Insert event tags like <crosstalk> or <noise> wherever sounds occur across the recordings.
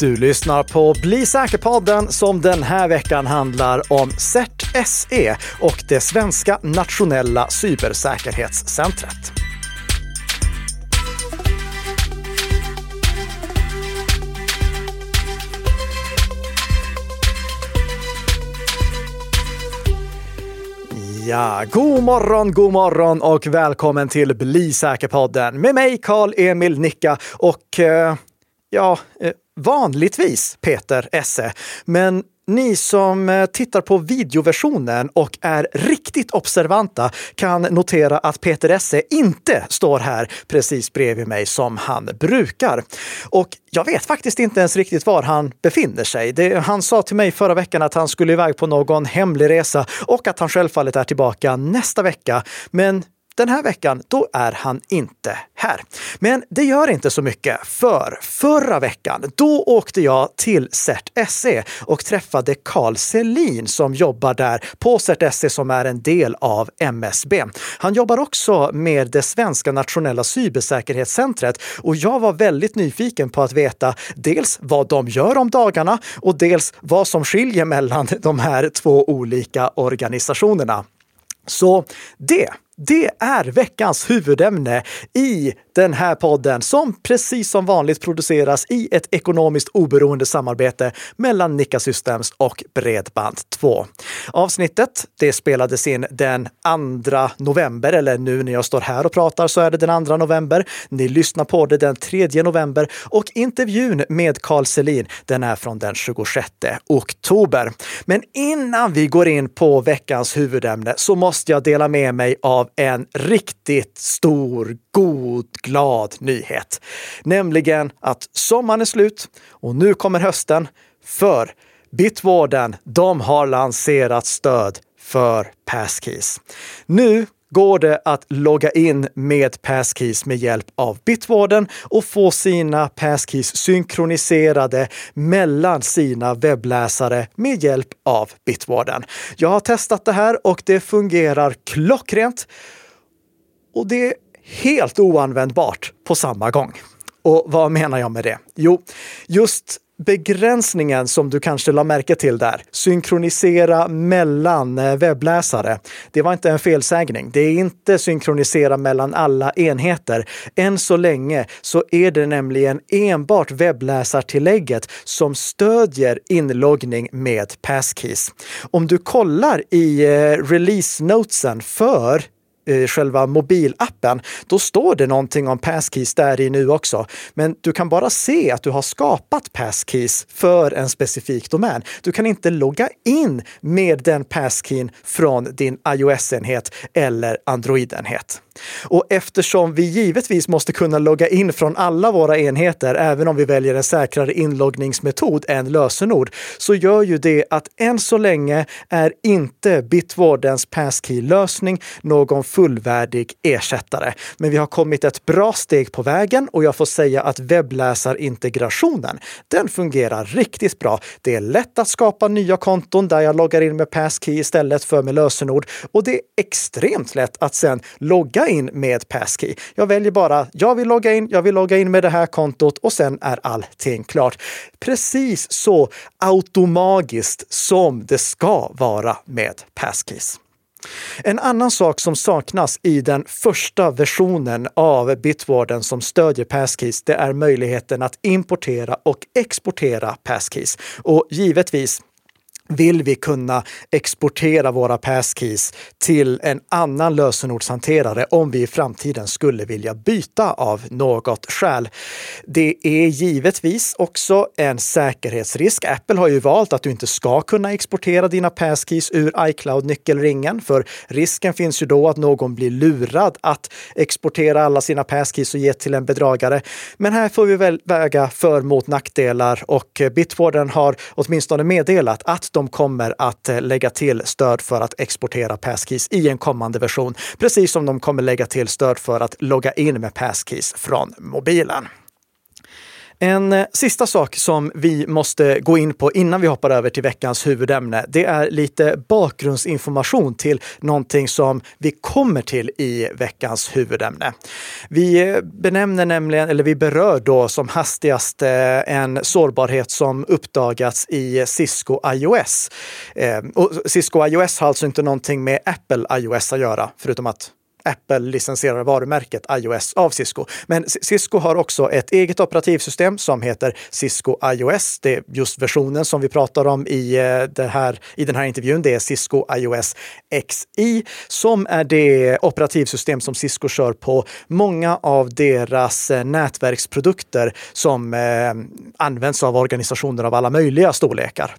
Du lyssnar på Bli säker-podden som den här veckan handlar om CERT SE och det svenska nationella cybersäkerhetscentret. Ja, god morgon, god morgon och välkommen till Bli säker-podden med mig Karl-Emil Nicka och eh, ja, eh, vanligtvis Peter Esse. Men ni som eh, tittar på videoversionen och är riktigt observanta kan notera att Peter Esse inte står här precis bredvid mig som han brukar. Och jag vet faktiskt inte ens riktigt var han befinner sig. Det, han sa till mig förra veckan att han skulle iväg på någon hemlig resa och att han självfallet är tillbaka nästa vecka. Men den här veckan, då är han inte här. Men det gör inte så mycket, för förra veckan, då åkte jag till CERT SE och träffade Carl Selin som jobbar där på CERT SE som är en del av MSB. Han jobbar också med det svenska nationella cybersäkerhetscentret och jag var väldigt nyfiken på att veta dels vad de gör om dagarna och dels vad som skiljer mellan de här två olika organisationerna. Så det det är veckans huvudämne i den här podden som precis som vanligt produceras i ett ekonomiskt oberoende samarbete mellan Nikka Systems och Bredband2. Avsnittet det spelades in den 2 november, eller nu när jag står här och pratar så är det den 2 november. Ni lyssnar på det den 3 november och intervjun med Carl Selin den är från den 26 oktober. Men innan vi går in på veckans huvudämne så måste jag dela med mig av en riktigt stor, god, glad nyhet. Nämligen att sommaren är slut och nu kommer hösten. För Bitwarden, de har lanserat stöd för Passkeys. Nu går det att logga in med Passkeys med hjälp av Bitwarden och få sina Passkeys synkroniserade mellan sina webbläsare med hjälp av Bitwarden. Jag har testat det här och det fungerar klockrent. Och det helt oanvändbart på samma gång. Och vad menar jag med det? Jo, just begränsningen som du kanske la märke till där, synkronisera mellan eh, webbläsare. Det var inte en felsägning. Det är inte synkronisera mellan alla enheter. Än så länge så är det nämligen enbart webbläsartillägget som stödjer inloggning med passkeys. Om du kollar i eh, release notesen för Eh, själva mobilappen, då står det någonting om passkeys där i nu också. Men du kan bara se att du har skapat passkeys för en specifik domän. Du kan inte logga in med den passkeyn från din iOS-enhet eller Android-enhet. Och eftersom vi givetvis måste kunna logga in från alla våra enheter, även om vi väljer en säkrare inloggningsmetod än lösenord, så gör ju det att än så länge är inte Bitwardens passkey-lösning någon fullvärdig ersättare. Men vi har kommit ett bra steg på vägen och jag får säga att webbläsarintegrationen, den fungerar riktigt bra. Det är lätt att skapa nya konton där jag loggar in med passkey istället för med lösenord och det är extremt lätt att sedan logga in med passkey. Jag väljer bara, jag vill logga in, jag vill logga in med det här kontot och sen är allting klart. Precis så automagiskt som det ska vara med passkeys. En annan sak som saknas i den första versionen av Bitwarden som stödjer passkeys, det är möjligheten att importera och exportera passkeys. Och givetvis vill vi kunna exportera våra passkeys till en annan lösenordshanterare om vi i framtiden skulle vilja byta av något skäl. Det är givetvis också en säkerhetsrisk. Apple har ju valt att du inte ska kunna exportera dina passkeys ur iCloud-nyckelringen, för risken finns ju då att någon blir lurad att exportera alla sina passkeys och ge till en bedragare. Men här får vi väl väga för mot nackdelar och Bitwarden har åtminstone meddelat att de kommer att eh, lägga till stöd för att exportera passkeys i en kommande version, precis som de kommer lägga till stöd för att logga in med passkeys från mobilen. En eh, sista sak som vi måste gå in på innan vi hoppar över till veckans huvudämne, det är lite bakgrundsinformation till någonting som vi kommer till i veckans huvudämne. Vi eh, benämner nämligen, eller vi berör då som hastigast eh, en sårbarhet som uppdagats i Cisco iOS. Och Cisco iOS har alltså inte någonting med Apple iOS att göra, förutom att Apple-licensierade varumärket iOS av Cisco. Men Cisco har också ett eget operativsystem som heter Cisco iOS. Det är just versionen som vi pratar om i, eh, det här, i den här intervjun. Det är Cisco iOS XI som är det operativsystem som Cisco kör på många av deras eh, nätverksprodukter som eh, används av organisationer av alla möjliga storlekar.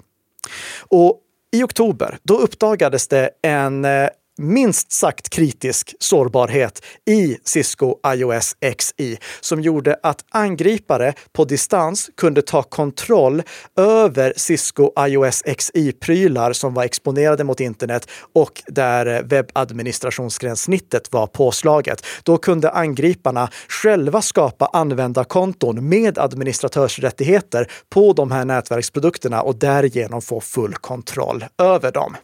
Och i oktober, då uppdagades det en eh, minst sagt kritisk sårbarhet i Cisco iOS XI som gjorde att angripare på distans kunde ta kontroll över Cisco iOS XI-prylar som var exponerade mot internet och där webbadministrationsgränssnittet var påslaget. Då kunde angriparna själva skapa användarkonton med administratörsrättigheter på de här nätverksprodukterna och därigenom få full kontroll över dem.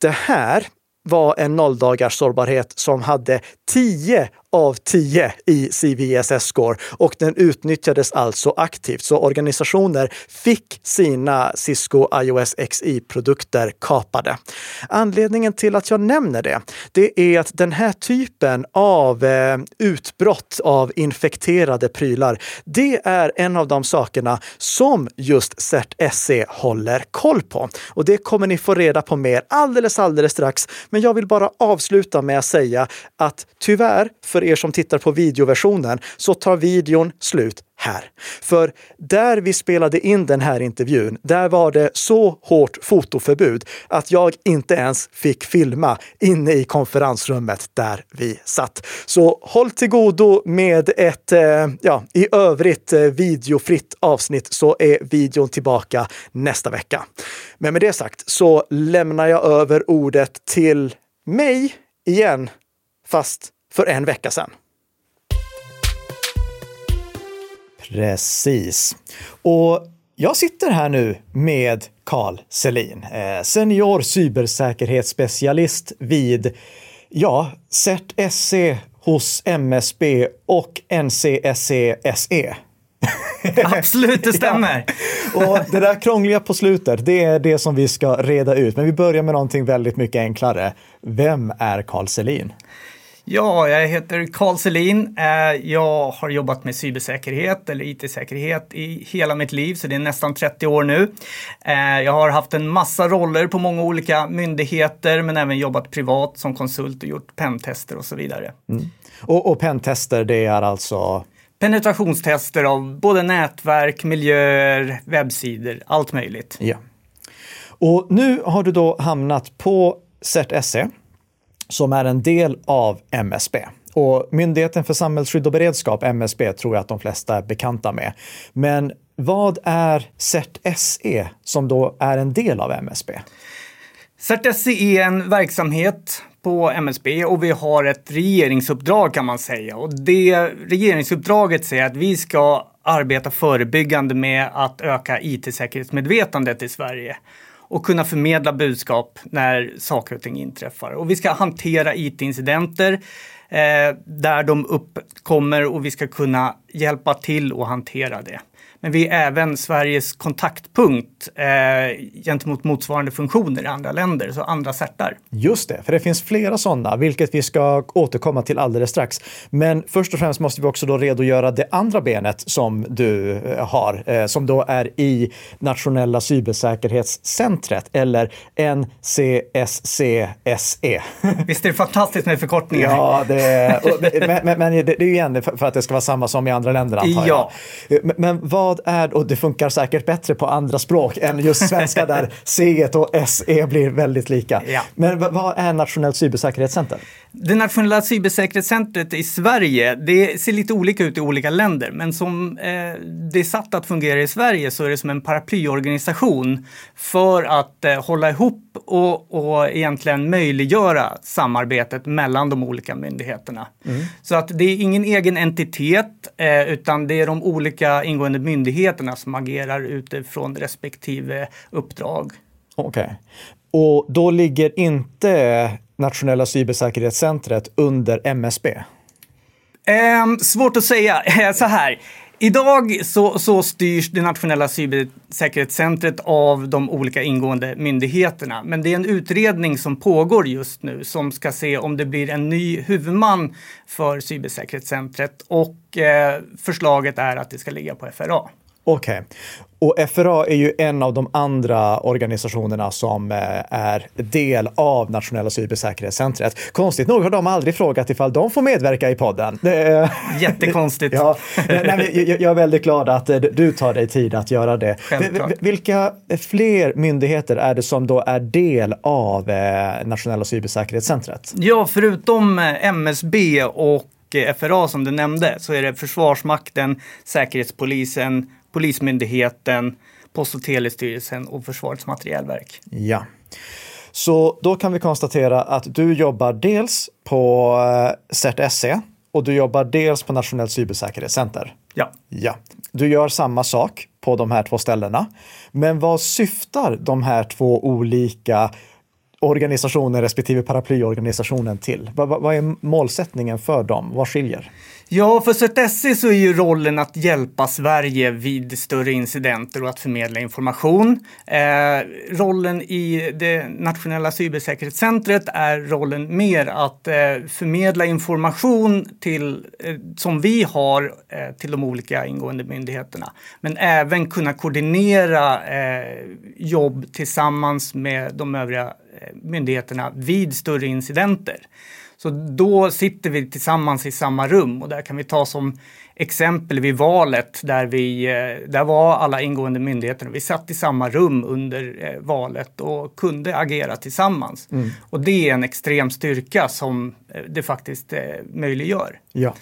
Det här var en nolldagars sårbarhet som hade 10 av 10 i CVSS-score och den utnyttjades alltså aktivt. Så organisationer fick sina Cisco iOS XI-produkter kapade. Anledningen till att jag nämner det, det är att den här typen av eh, utbrott av infekterade prylar, det är en av de sakerna som just CERT-SE håller koll på. Och det kommer ni få reda på mer alldeles, alldeles strax. Men jag vill bara avsluta med att säga att tyvärr, för för er som tittar på videoversionen, så tar videon slut här. För där vi spelade in den här intervjun, där var det så hårt fotoförbud att jag inte ens fick filma inne i konferensrummet där vi satt. Så håll till godo med ett, eh, ja, i övrigt eh, videofritt avsnitt så är videon tillbaka nästa vecka. Men med det sagt så lämnar jag över ordet till mig igen, fast för en vecka sedan. Precis. Och jag sitter här nu med Carl Selin, eh, senior cybersäkerhetsspecialist vid ja, CERT-SE hos MSB och NCSE-SE. <laughs> Absolut, det stämmer. <laughs> ja. Och det där krångliga på slutet, det är det som vi ska reda ut. Men vi börjar med någonting väldigt mycket enklare. Vem är Carl Selin? Ja, jag heter Carl Selin. Eh, jag har jobbat med cybersäkerhet eller IT-säkerhet i hela mitt liv, så det är nästan 30 år nu. Eh, jag har haft en massa roller på många olika myndigheter, men även jobbat privat som konsult och gjort pentester och så vidare. Mm. Och, och pentester, det är alltså? Penetrationstester av både nätverk, miljöer, webbsidor, allt möjligt. Ja. Och nu har du då hamnat på CERT-SE som är en del av MSB. Och Myndigheten för samhällsskydd och beredskap, MSB, tror jag att de flesta är bekanta med. Men vad är CERT-SE som då är en del av MSB? CERT-SE är en verksamhet på MSB och vi har ett regeringsuppdrag kan man säga. Och det regeringsuppdraget säger att vi ska arbeta förebyggande med att öka IT-säkerhetsmedvetandet i Sverige och kunna förmedla budskap när saker och ting inträffar. Och vi ska hantera IT-incidenter eh, där de uppkommer och vi ska kunna hjälpa till att hantera det. Men vi är även Sveriges kontaktpunkt eh, gentemot motsvarande funktioner i andra länder, så andra certar. Just det, för det finns flera sådana, vilket vi ska återkomma till alldeles strax. Men först och främst måste vi också då redogöra det andra benet som du eh, har, eh, som då är i Nationella cybersäkerhetscentret, eller NCSCSE. <laughs> Visst är det fantastiskt med förkortningar? Ja, det är, men, men, men det är ju igen för att det ska vara samma som i andra länder antar jag. Ja. Men, men vad vad är, och det funkar säkert bättre på andra språk än just svenska där <laughs> C och SE blir väldigt lika. Ja. Men vad är Nationellt cybersäkerhetscenter? Det nationella cybersäkerhetscentret i Sverige, det ser lite olika ut i olika länder, men som eh, det är satt att fungera i Sverige så är det som en paraplyorganisation för att eh, hålla ihop och, och egentligen möjliggöra samarbetet mellan de olika myndigheterna. Mm. Så att det är ingen egen entitet, eh, utan det är de olika ingående myndigheterna myndigheterna som agerar utifrån respektive uppdrag. Okej. Okay. Och då ligger inte Nationella cybersäkerhetscentret under MSB? Eh, svårt att säga. <laughs> Så här. Idag så, så, styrs det nationella cybersäkerhetscentret av de olika ingående myndigheterna. Men det är en utredning som pågår just nu som ska se om det blir en ny huvudman för cybersäkerhetscentret och eh, förslaget är att det ska ligga på FRA. Okej. Okay. Och FRA är ju en av de andra organisationerna som eh, är del av Nationella cybersäkerhetscentret. Konstigt nog har de aldrig frågat ifall de får medverka i podden. <laughs> Jättekonstigt. ja, nej, jag är väldigt glad att eh, du tar dig tid att göra det. Självklart. Vilka fler myndigheter är det som då är del av eh, Nationella cybersäkerhetscentret? Ja, förutom MSB och FRA som du nämnde så är det Försvarsmakten, Säkerhetspolisen, Polismyndigheten, Post och telestyrelsen och Försvarets materielverk. Ja. Så då kan vi konstatera att du jobbar dels på eh, CERT-SE och du jobbar dels på Nationellt cybersäkerhetscenter. Ja. ja. Du gör samma sak på de här två ställena. Men vad syftar de här två olika organisationen respektive paraplyorganisationen till? Vad, vad är målsättningen för dem? Vad skiljer? Ja, för ZSE så är ju rollen att hjälpa Sverige vid större incidenter och att förmedla information. Eh, rollen i det nationella cybersäkerhetscentret är rollen mer att eh, förmedla information till, eh, som vi har eh, till de olika ingående myndigheterna. Men även kunna koordinera eh, jobb tillsammans med de övriga eh, myndigheterna vid större incidenter. Så då sitter vi tillsammans i samma rum och där kan vi ta som exempel vid valet där vi, eh, där var alla ingående myndigheter. Vi satt i samma rum under eh, valet och kunde agera tillsammans. Mm. Och det är en extrem styrka som eh, det faktiskt möjliggör. Ja.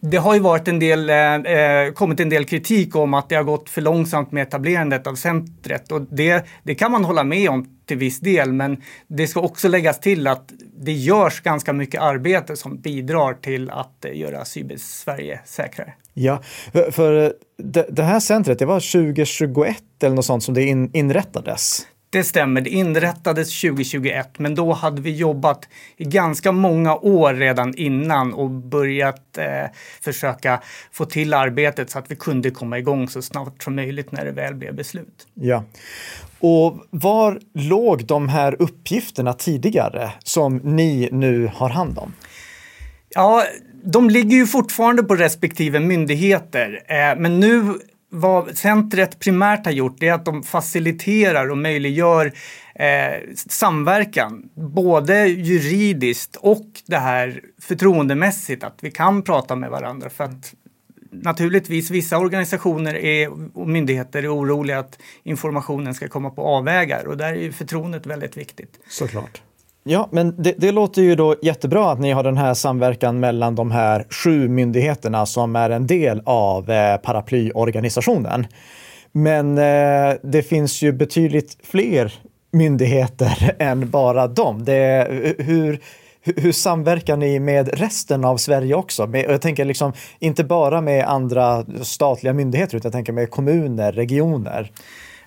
Det har ju varit en del, eh, eh, kommit en del kritik om att det har gått för långsamt med etablerandet av centret och det, det kan man hålla med om till viss del, men det ska också läggas till att det görs ganska mycket arbete som bidrar till att eh, göra Cybersverige säkrare. Ja, för, för eh, det, det, här centret, det var 2021 eller något sånt som det in, inrättades. Det stämmer, det inrättades 2021 men då hade vi jobbat i ganska många år redan innan och börjat eh, försöka få till arbetet så att vi kunde komma igång så snabbt som möjligt när det väl blev beslut. Ja. Och var låg de här uppgifterna tidigare som ni nu har hand om? Ja, de ligger ju fortfarande på respektive myndigheter, eh, men nu vad centret primärt har gjort är att de faciliterar och möjliggör eh, samverkan, både juridiskt och det här förtroendemässigt, att vi kan prata med varandra. För att naturligtvis, vissa organisationer är, och myndigheter är oroliga att informationen ska komma på avvägar och där är ju förtroendet väldigt viktigt. Såklart. Ja, men det, det, låter ju då jättebra att ni har den här samverkan mellan de här sju myndigheterna som är en del av eh, paraplyorganisationen. Men eh, det finns ju betydligt fler myndigheter <laughs> än bara dem. Det, hur, hur samverkar ni med resten av Sverige också? Med, jag tänker liksom inte bara med andra statliga myndigheter utan jag tänker med kommuner, regioner.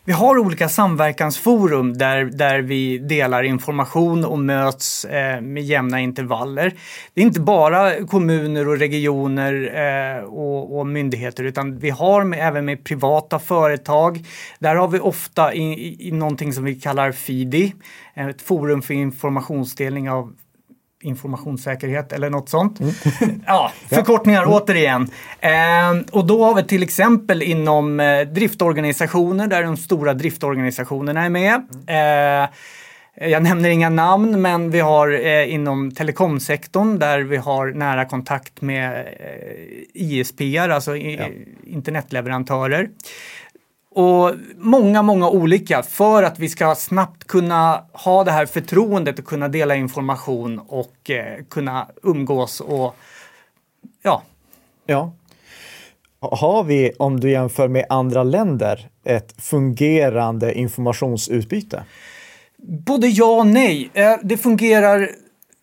Vi har olika samverkansforum där, där vi delar information och möts eh, med jämna intervaller. Det är inte bara kommuner och regioner eh, och, och, myndigheter utan vi har med, även med privata företag. Där har vi ofta i, i, i någonting som vi kallar FIDI, ett forum för informationsdelning av informationssäkerhet eller något sånt. Mm. <laughs> ja, förkortningar. Mm. återigen. Eh, och då har vi till exempel inom eh, driftorganisationer där de stora driftorganisationerna är med. Eh, jag nämner inga namn, men vi har eh, inom telekomsektorn där vi har nära kontakt med eh, ISPR, alltså ja. internetleverantörer och många, många olika för att vi ska snabbt kunna ha det här förtroendet och kunna dela information och eh, kunna umgås och ja. Ja. Har vi, om du jämför med andra länder, ett fungerande informationsutbyte? Både ja och nej. Eh, det fungerar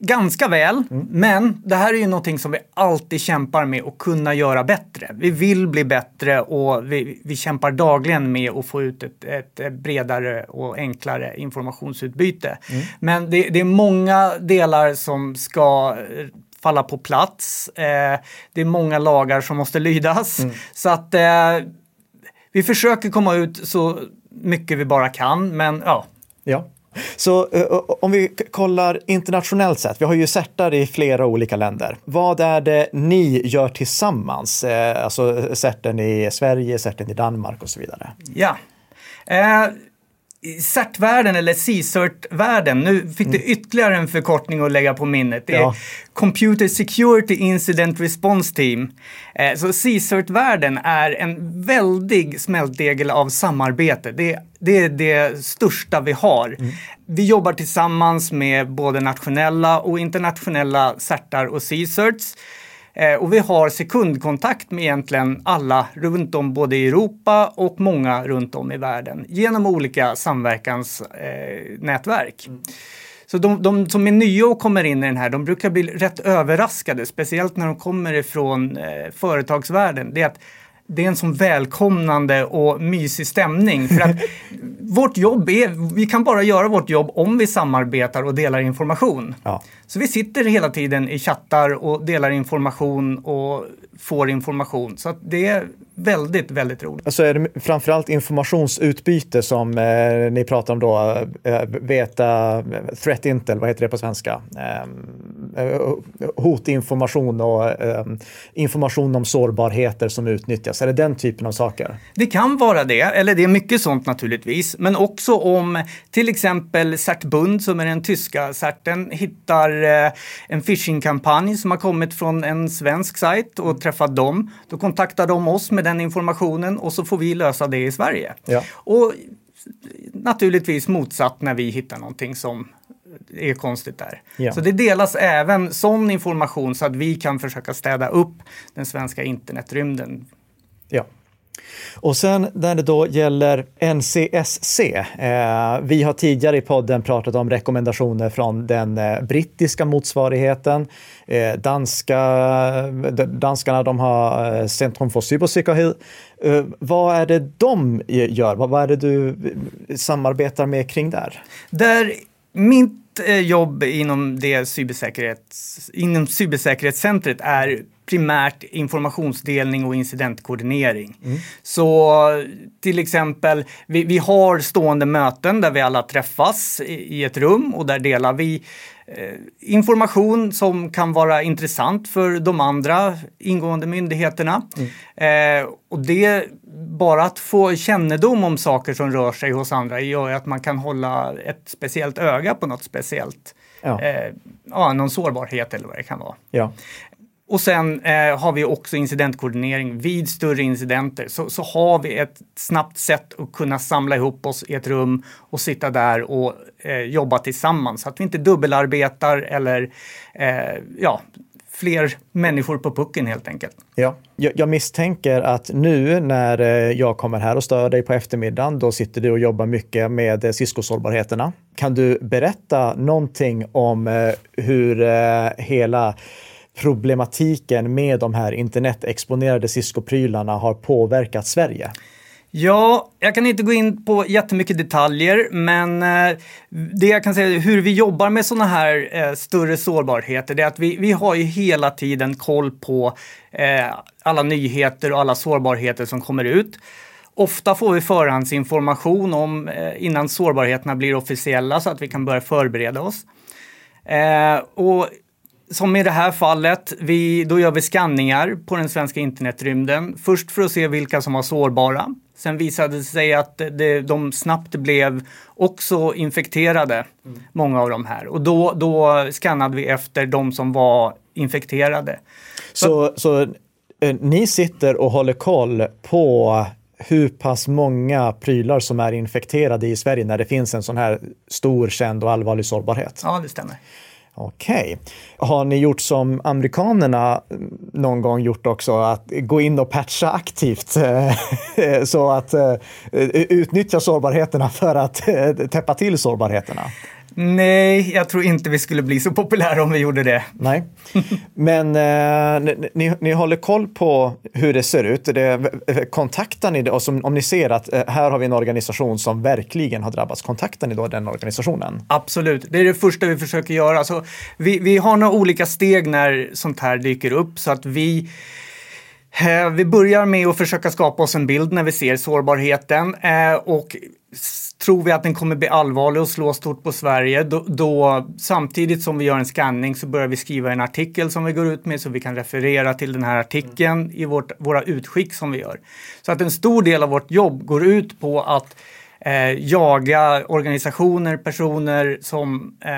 ganska väl, mm. men det här är ju någonting som vi alltid kämpar med att kunna göra bättre. Vi vill bli bättre och vi, vi kämpar dagligen med att få ut ett, ett bredare och enklare informationsutbyte. Mm. Men det, det, är många delar som ska falla på plats. Eh, det är många lagar som måste lydas. Mm. Så att eh, vi försöker komma ut så mycket vi bara kan, men ja. Ja. Så eh, eh, om vi kollar internationellt sett, vi har ju certar i flera olika länder. Vad är det ni gör tillsammans? Eh, alltså certen i Sverige, certen i Danmark och så vidare. Ja. Eh, CERT-världen eller C-cert-världen, nu fick du mm. ytterligare en förkortning att lägga på minnet. Det är ja. Computer Security Incident Response Team. Eh, så C-cert-världen är en väldig smältdegel av samarbete. Det, det är det största vi har. Mm. Vi jobbar tillsammans med både nationella och internationella certar och C-certs. Eh, och vi har sekundkontakt med egentligen alla runt om både i Europa och många runt om i världen genom olika samverkansnätverk. Mm. Så de, de, som är nya och kommer in i den här, de brukar bli rätt överraskade, speciellt när de kommer ifrån eh, företagsvärlden. Det är att det är en sån välkomnande och mysig stämning. För att <laughs> vårt jobb är, vi kan bara göra vårt jobb om vi samarbetar och delar information. Ja. Så vi sitter hela tiden i chattar och delar information och får information. Så det är väldigt, väldigt roligt. Alltså är det framförallt informationsutbyte som eh, ni pratar om då? Eh, veta, threat intel, vad heter det på svenska? Eh, eh hotinformation och eh, information om sårbarheter som utnyttjas. Är det den typen av saker? Det kan vara det, eller det är mycket sånt naturligtvis. Men också om till exempel Certbund som är den tyska certen hittar eh, en phishingkampanj som har kommit från en svensk sajt och träffat dem. Då kontaktar de oss med den informationen och så får vi lösa det i Sverige. Ja. Och naturligtvis motsatt när vi hittar någonting som är konstigt där. Ja. Så det delas även sån information så att vi kan försöka städa upp den svenska internetrymden. Ja. Och sen när det då gäller NCSC. Eh, vi har tidigare i podden pratat om rekommendationer från den eh, brittiska motsvarigheten. Eh, danska, danskarna de har eh, Centrum för cybersäkerhet. Eh, vad är det de eh, gör? Vad, vad är det du eh, samarbetar med kring där? Där mitt jobb inom det cybersäkerhets, inom cybersäkerhetscentret är primärt informationsdelning och incidentkoordinering. Mm. Så till exempel, vi, vi, har stående möten där vi alla träffas i, i ett rum och där delar vi eh, information som kan vara intressant för de andra ingående myndigheterna. Mm. Eh, och det, bara att få kännedom om saker som rör sig hos andra gör att man kan hålla ett speciellt öga på något speciellt. Ja. Eh, ja, någon sårbarhet eller vad det kan vara. Ja. Och sen eh, har vi också incidentkoordinering vid större incidenter. Så, så har vi ett snabbt sätt att kunna samla ihop oss i ett rum och sitta där och eh, jobba tillsammans. Så att vi inte dubbelarbetar eller eh, ja, fler människor på pucken helt enkelt. Ja, jag, jag, misstänker att nu när eh, jag kommer här och stör dig på eftermiddagen, då sitter du och jobbar mycket med eh, Cisco-sårbarheterna. Kan du berätta någonting om eh, hur eh, hela problematiken med de här internetexponerade Cisco-prylarna har påverkat Sverige? Ja, jag kan inte gå in på jättemycket detaljer, men eh, det jag kan säga hur vi jobbar med sådana här eh, större sårbarheter, det är att vi, vi har ju hela tiden koll på eh, alla nyheter och alla sårbarheter som kommer ut. Ofta får vi förhandsinformation om innan sårbarheterna blir officiella så att vi kan börja förbereda oss. Eh, och som i det här fallet, vi, då gör vi skanningar på den svenska internetrymden. Först för att se vilka som var sårbara. Sen visade det sig att det, de snabbt blev också infekterade, mm. många av de här. Och då, då skannade vi efter de som var infekterade. Så, så, så eh, ni sitter och håller koll på hur pass många prylar som är infekterade i Sverige när det finns en sån här stor, känd och allvarlig sårbarhet? Ja, det stämmer. Okej. Okay. Har ni gjort som amerikanerna mm, någon gång gjort också, att gå in och patcha aktivt eh, <laughs> så att eh, utnyttja sårbarheterna för att eh, täppa till sårbarheterna? Nej, jag tror inte vi skulle bli så populära om vi gjorde det. Nej, men eh, ni, ni håller koll på hur det ser ut. Det, kontaktar ni? Och som, om ni ser att eh, här har vi en organisation som verkligen har drabbats, kontaktar ni då den organisationen? Absolut, det är det första vi försöker göra. Alltså, vi, vi har några olika steg när sånt här dyker upp så att vi vi börjar med att försöka skapa oss en bild när vi ser sårbarheten eh, och tror vi att den kommer bli allvarlig och slå stort på Sverige, då, då, samtidigt som vi gör en scanning så börjar vi skriva en artikel som vi går ut med så vi kan referera till den här artikeln i vårt, våra utskick som vi gör. Så att en stor del av vårt jobb går ut på att eh, jaga organisationer, personer som eh,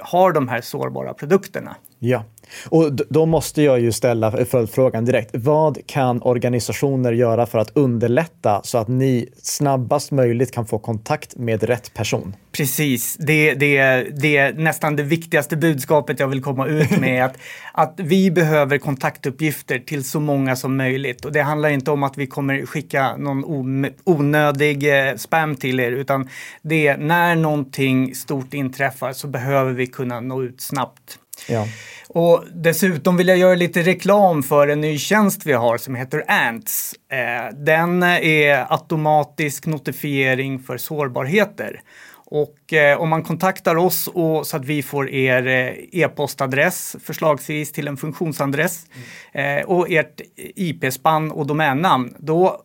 har de här sårbara produkterna. Ja, och då måste jag ju ställa följdfrågan direkt. Vad kan organisationer göra för att underlätta så att ni snabbast möjligt kan få kontakt med rätt person? Precis, det, det, det är nästan det viktigaste budskapet jag vill komma ut med. att, <laughs> att vi behöver kontaktuppgifter till så många som möjligt. Och det handlar inte om att vi kommer skicka någon onödig eh, spam till er, utan det är när någonting stort inträffar så behöver vi kunna nå ut snabbt. Ja. Och dessutom vill jag göra lite reklam för en ny tjänst vi har som heter Ants. Eh, den är automatisk notifiering för sårbarheter. Och eh, om man kontaktar oss och, så att vi får er eh, e-postadress, förslagsvis till en funktionsadress, mm. eh, och ert IP-spann och domännamn, då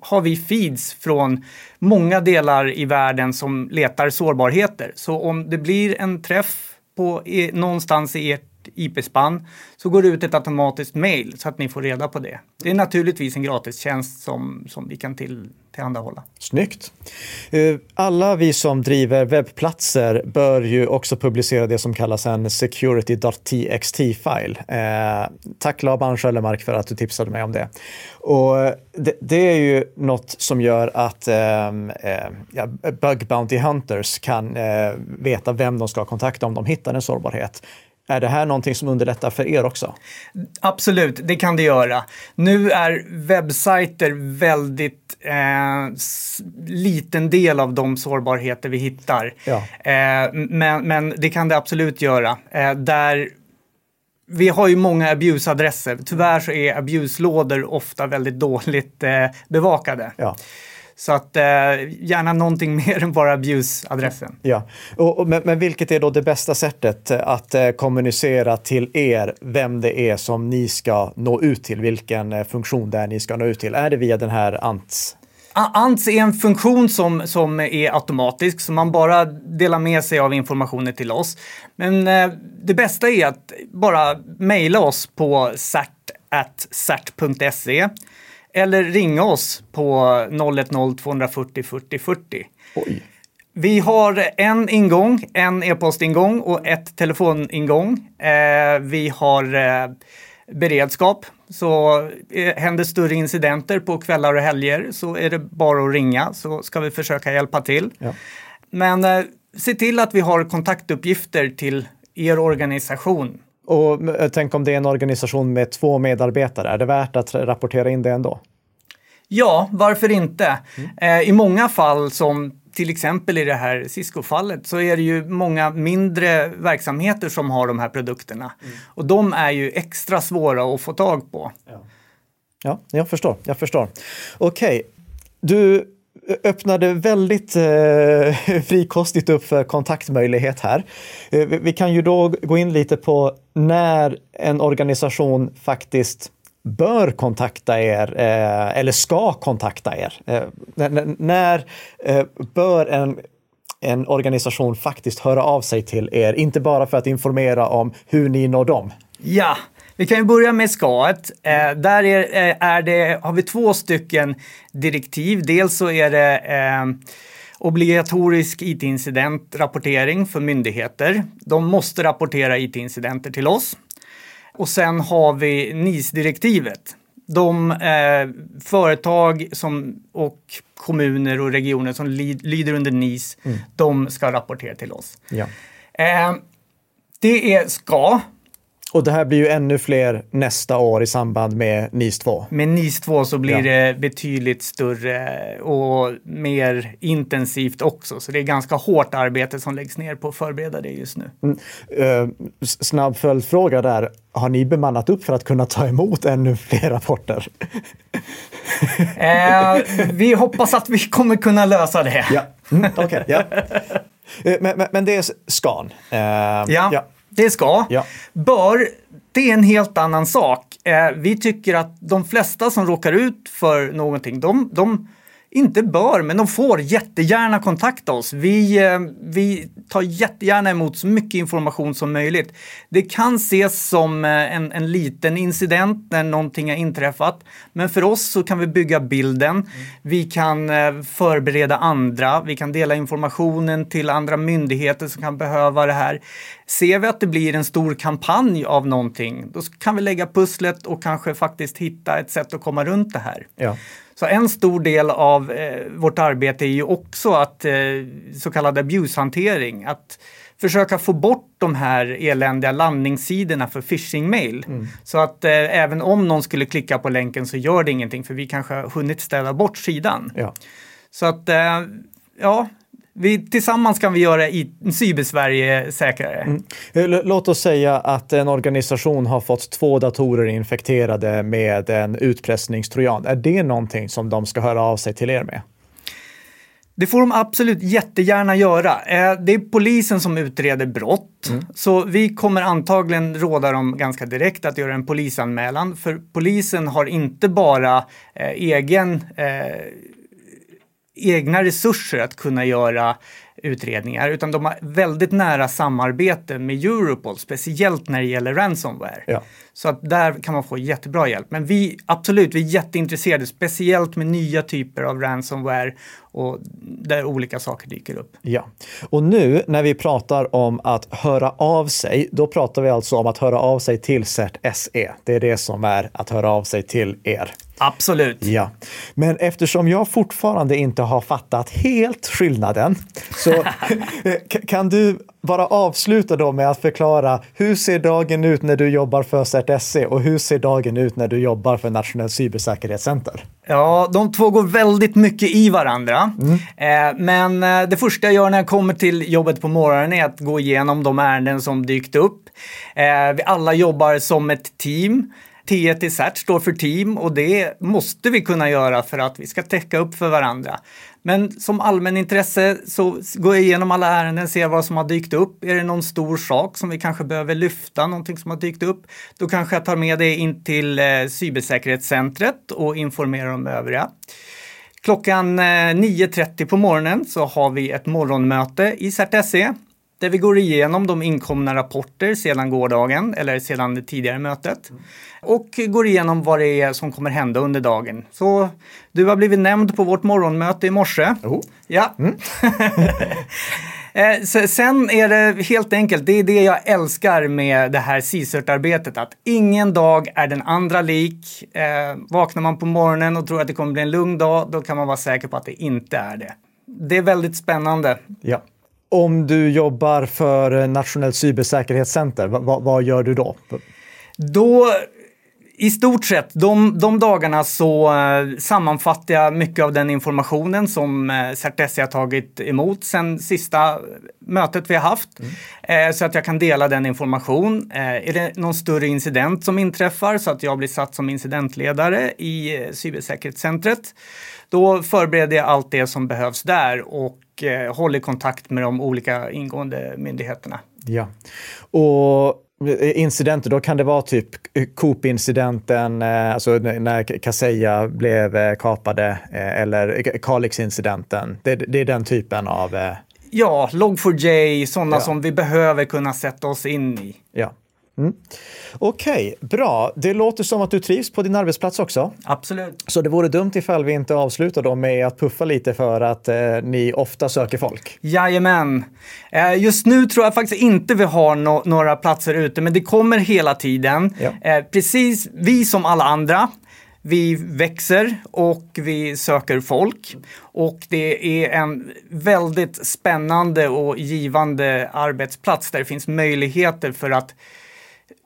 har vi feeds från många delar i världen som letar sårbarheter. Så om det blir en träff på, någonstans i ert IP-spann så går det ut ett automatiskt mail så att ni får reda på det. Det är naturligtvis en gratistjänst som, som vi kan till, tillhandahålla. Snyggt! Eh, alla vi som driver webbplatser bör ju också publicera det som kallas en security.txt-file. Eh, tack Laban Schöllemark för att du tipsade mig om det. Och eh, det, det är ju något som gör att eh, eh, ja, Bug Bounty Hunters kan eh, veta vem de ska kontakta om de hittar en sårbarhet. Är det här någonting som underlättar för er också? Absolut, det kan det göra. Nu är webbsajter väldigt eh, liten del av de sårbarheter vi hittar. Ja. Eh, men, men det kan det absolut göra. Eh, där vi har ju många abuse-adresser. Tyvärr så är abuse-lådor ofta väldigt dåligt eh, bevakade. Ja. Så att eh, gärna någonting <laughs> mer än bara abuse-adressen. Ja, och, och, men, men, vilket är då det bästa sättet att eh, kommunicera till er vem det är som ni ska nå ut till, vilken eh, funktion är ni ska nå ut till? Är det via den här ANTS? ANTS är en funktion som, som är automatisk, så man bara delar med sig av informationen till oss. Men eh, det bästa är att bara mejla oss på cert.cert.se eller ringa oss på 010-240 40 40. Oj. Vi har en ingång, en e-postingång och ett telefoningång. Eh, vi har eh, beredskap. Så eh, händer större incidenter på kvällar och helger så är det bara att ringa så ska vi försöka hjälpa till. Ja. Men eh, se till att vi har kontaktuppgifter till er organisation. Och tänk om det är en organisation med två medarbetare, är det värt att rapportera in det ändå? Ja, varför inte? Mm. Eh, I många fall som till exempel i det här Cisco-fallet så är det ju många mindre verksamheter som har de här produkterna. Mm. Och de är ju extra svåra att få tag på. Ja, ja jag förstår. Jag förstår. Okej, okay. du öppnade väldigt eh, <laughs> frikostigt upp för kontaktmöjlighet här. Eh, vi kan ju då gå in lite på när en organisation faktiskt bör kontakta er eh, eller ska kontakta er. Eh, när eh, bör en, en organisation faktiskt höra av sig till er? Inte bara för att informera om hur ni når dem. Ja, vi kan ju börja med SKAET. Eh, där är, eh, är det, har vi två stycken direktiv. Dels så är det eh, obligatorisk it-incidentrapportering för myndigheter. De måste rapportera it-incidenter till oss. Och sen har vi NIS-direktivet. De eh, företag som, och kommuner och regioner som lyder under NIS, mm. de ska rapportera till oss. Ja. Eh, det är ska. Och det här blir ju ännu fler nästa år i samband med NIS 2. Med NIS 2 så blir Ja. det betydligt större och mer intensivt också. Så det är ganska hårt arbete som läggs ner på att förbereda det just nu. Eh, s- snabb följdfråga där. Har ni bemannat upp för att kunna ta emot ännu fler rapporter? <laughs> Eh, vi hoppas att vi kommer kunna lösa det. Ja, mm, okej. ja. Eh, men, men, men det är Scan. Eh, Ja, det ska. Ja. Bör, det är en helt annan sak. Eh, vi tycker att de flesta som råkar ut för någonting, de, de inte bör, men de får jättegärna kontakta oss. Vi, eh, vi tar jättegärna emot så mycket information som möjligt. Det kan ses som eh, en, en liten incident när någonting har inträffat, men för oss så kan vi bygga bilden. Vi kan eh, förbereda andra. Vi kan dela informationen till andra myndigheter som kan behöva det här. Ser vi att det blir en stor kampanj av någonting, då kan vi lägga pusslet och kanske faktiskt hitta ett sätt att komma runt det här. Ja. Så en stor del av eh, vårt arbete är ju också att eh, så kallad abuse-hantering. Att försöka få bort de här eländiga landningssidorna för phishing-mail. Så att eh, även om någon skulle klicka på länken så gör det ingenting för vi kanske har hunnit städa bort sidan. Ja. Så att, eh, ja, vi, tillsammans kan vi göra i Cybersverige säkrare. Eh, l- Låt oss säga att en organisation har fått två datorer infekterade med en utpressningstrojan. Är det någonting som de ska höra av sig till er med? Det får de absolut jättegärna göra. Eh, Det är polisen som utreder brott. Så vi kommer antagligen råda dem ganska direkt att göra en polisanmälan. För polisen har inte bara eh, egen, eh, egna resurser att kunna göra utredningar, utan de har väldigt nära samarbete med Europol, speciellt när det gäller ransomware. Ja. Så att där kan man få jättebra hjälp. Men vi, absolut, vi är jätteintresserade, speciellt med nya typer av ransomware och där olika saker dyker upp. Ja, och nu när vi pratar om att höra av sig, då pratar vi alltså om att höra av sig till CERT SE. Det är det som är att höra av sig till er. Absolut. Ja, men eftersom jag fortfarande inte har fattat helt skillnaden så <laughs> <laughs> kan du bara avsluta då med att förklara hur ser dagen ut när du jobbar för CERT SE och hur ser dagen ut när du jobbar för Nationellt cybersäkerhetscenter? Ja, de två går väldigt mycket i varandra. Eh, men eh, det första jag gör när jag kommer till jobbet på morgonen är att gå igenom de ärenden som dykt upp. Eh, vi alla jobbar som ett team. T1 i CERT står för team och det måste vi kunna göra för att vi ska täcka upp för varandra. Men som allmänintresse så går jag igenom alla ärenden, ser vad som har dykt upp. Är det någon stor sak som vi kanske behöver lyfta, någonting som har dykt upp, då kanske jag tar med det in till eh, cybersäkerhetscentret och informerar de övriga. Klockan eh, 9.30 på morgonen så har vi ett morgonmöte i CERT-SE där vi går igenom de inkomna rapporter sedan gårdagen eller sedan det tidigare mötet och går igenom vad det är som kommer hända under dagen. Så du har blivit nämnd på vårt morgonmöte i morse. Oh. Ja. <laughs> Eh, se- Sen är det helt enkelt, det är det jag älskar med det här CSIRT-arbetet, att ingen dag är den andra lik. Eh, vaknar man på morgonen och tror att det kommer bli en lugn dag, då kan man vara säker på att det inte är det. Det är väldigt spännande. Ja. Om du jobbar för Nationellt cybersäkerhetscenter, vad, vad, gör du då? Då, i stort sett, de, de dagarna så eh, sammanfattar jag mycket av den informationen som eh, CERT-SE har tagit emot sen sista mötet vi har haft. Eh, så att jag kan dela den information. Eh, är det någon större incident som inträffar så att jag blir satt som incidentledare i eh, cybersäkerhetscentret, då förbereder jag allt det som behövs där och eh, håller kontakt med de olika ingående myndigheterna. Ja. Och incidenter, då kan det vara typ Coop-incidenten, eh, alltså när Kaseya blev eh, kapade, eh, eller Kalix-incidenten. Det, det är den typen av... eh, Ja, Log4j, sådana Ja. som vi behöver kunna sätta oss in i. Ja. Mm. Okej, bra. Det låter som att du trivs på din arbetsplats också. Absolut. Så det vore dumt ifall vi inte avslutar då med att puffa lite för att eh, ni ofta söker folk. Jajamän. Eh, Just nu tror jag faktiskt inte vi har no- några platser ute, men det kommer hela tiden. Ja. Eh, Precis, vi som alla andra. Vi växer och vi söker folk. Och det är en väldigt spännande och givande arbetsplats där det finns möjligheter för att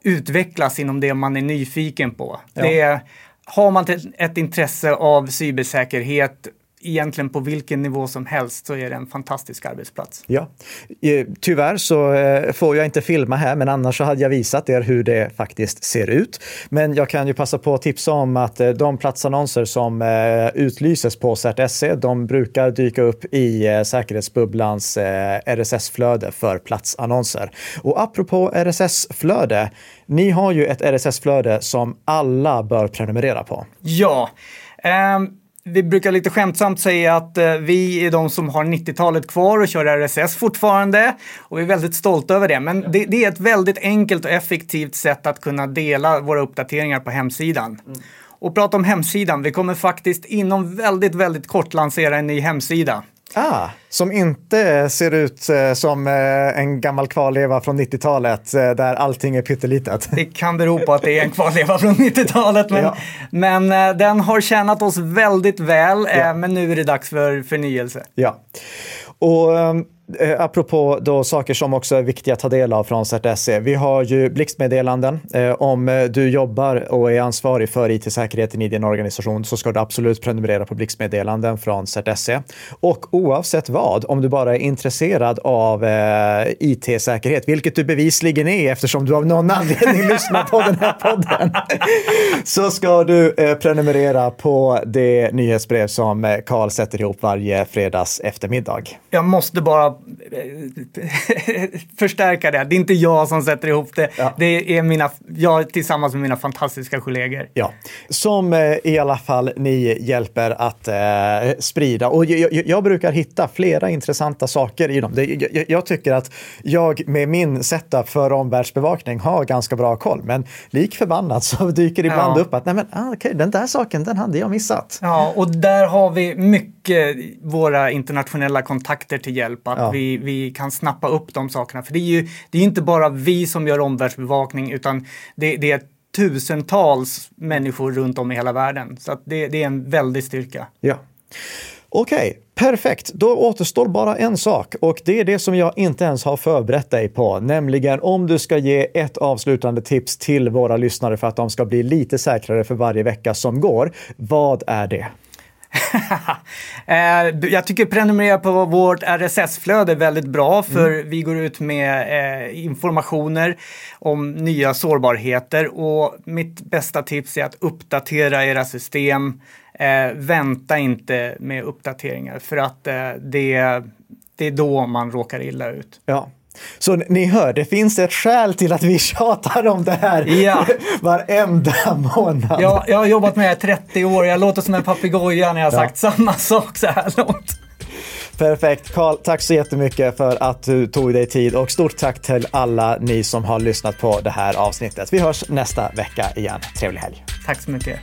utvecklas inom det man är nyfiken på. Ja. Det, har man ett intresse av cybersäkerhet egentligen på vilken nivå som helst så är det en fantastisk arbetsplats. Ja, eh, tyvärr så eh, får jag inte filma här, men annars så hade jag visat er hur det faktiskt ser ut. Men jag kan ju passa på att tipsa om att eh, de platsannonser som utlyses på CERT.se, de brukar dyka upp i säkerhetsbubblans RSS-flöde för platsannonser. Och apropå RSS-flöde, ni har ju ett RSS-flöde som alla bör prenumerera på. Ja. Um vi brukar lite skämtsamt säga att eh, vi är de som har 90-talet kvar och kör RSS fortfarande. Och vi är väldigt stolta över det. Men det, det, är ett väldigt enkelt och effektivt sätt att kunna dela våra uppdateringar på hemsidan. Mm. Och prata om hemsidan, vi kommer faktiskt inom väldigt, väldigt kort lansera en ny hemsida. Ah, som inte ser ut eh, som eh, en gammal kvarleva från 90-talet eh, där allting är pyttelitet. Det kan bero på att det är en kvarleva från 90-talet, men, ja. men den har tjänat oss väldigt väl. Ja. Men nu är det dags för förnyelse. Ja. Och ehm, Eh, apropå då saker som också är viktiga att ta del av från CERT.se. Vi har ju blixtmeddelanden. Eh, om eh, du jobbar och är ansvarig för it-säkerheten i din organisation så ska du absolut prenumerera på blixtmeddelanden från CERT.se. Och oavsett vad, om du bara är intresserad av eh, it-säkerhet, vilket du bevisligen är eftersom du av någon anledning <laughs> lyssnar på den här podden, så ska du eh, prenumerera på det nyhetsbrev som eh, Karl sätter ihop varje fredags eftermiddag. Jag måste bara <laughs> förstärka det. Det är inte jag som sätter ihop det. Ja. Det är mina, jag tillsammans med mina fantastiska kollegor. Ja, som eh, i alla fall ni hjälper att eh, sprida. Och jag, jag, jag, brukar hitta flera intressanta saker i dem. Det, jag, jag, tycker att jag med min setup för omvärldsbevakning har ganska bra koll. Men lik förbannat så <laughs> dyker ibland ja. upp att nej men, ah, okay, den där saken, den hade jag missat. Ja, och där har vi mycket våra internationella kontakter till hjälp. Att ja. vi, vi kan snappa upp de sakerna. För det är ju det är inte bara vi som gör omvärldsbevakning utan det, det är tusentals människor runt om i hela världen. Så det, det är en väldig styrka. Ja. Okej, okay, perfekt. Då återstår bara en sak och det är det som jag inte ens har förberett dig på, nämligen om du ska ge ett avslutande tips till våra lyssnare för att de ska bli lite säkrare för varje vecka som går. Vad är det? <laughs> Eh, jag tycker prenumerera på vårt RSS-flöde är väldigt bra för mm. vi går ut med eh, informationer om nya sårbarheter och mitt bästa tips är att uppdatera era system. Eh, vänta inte med uppdateringar för att det, det är då man råkar illa ut. Ja, så ni hör, det finns ett skäl till att vi <laughs> tjatar om det här ja. <laughs> varenda månad. Ja, jag har jobbat med det i 30 år, jag låter som en papegoja när jag har ja. sagt samma sak så här långt. Perfekt. Karl, tack så jättemycket för att du tog dig tid och stort tack till alla ni som har lyssnat på det här avsnittet. Vi hörs nästa vecka igen. Trevlig helg. Tack så mycket.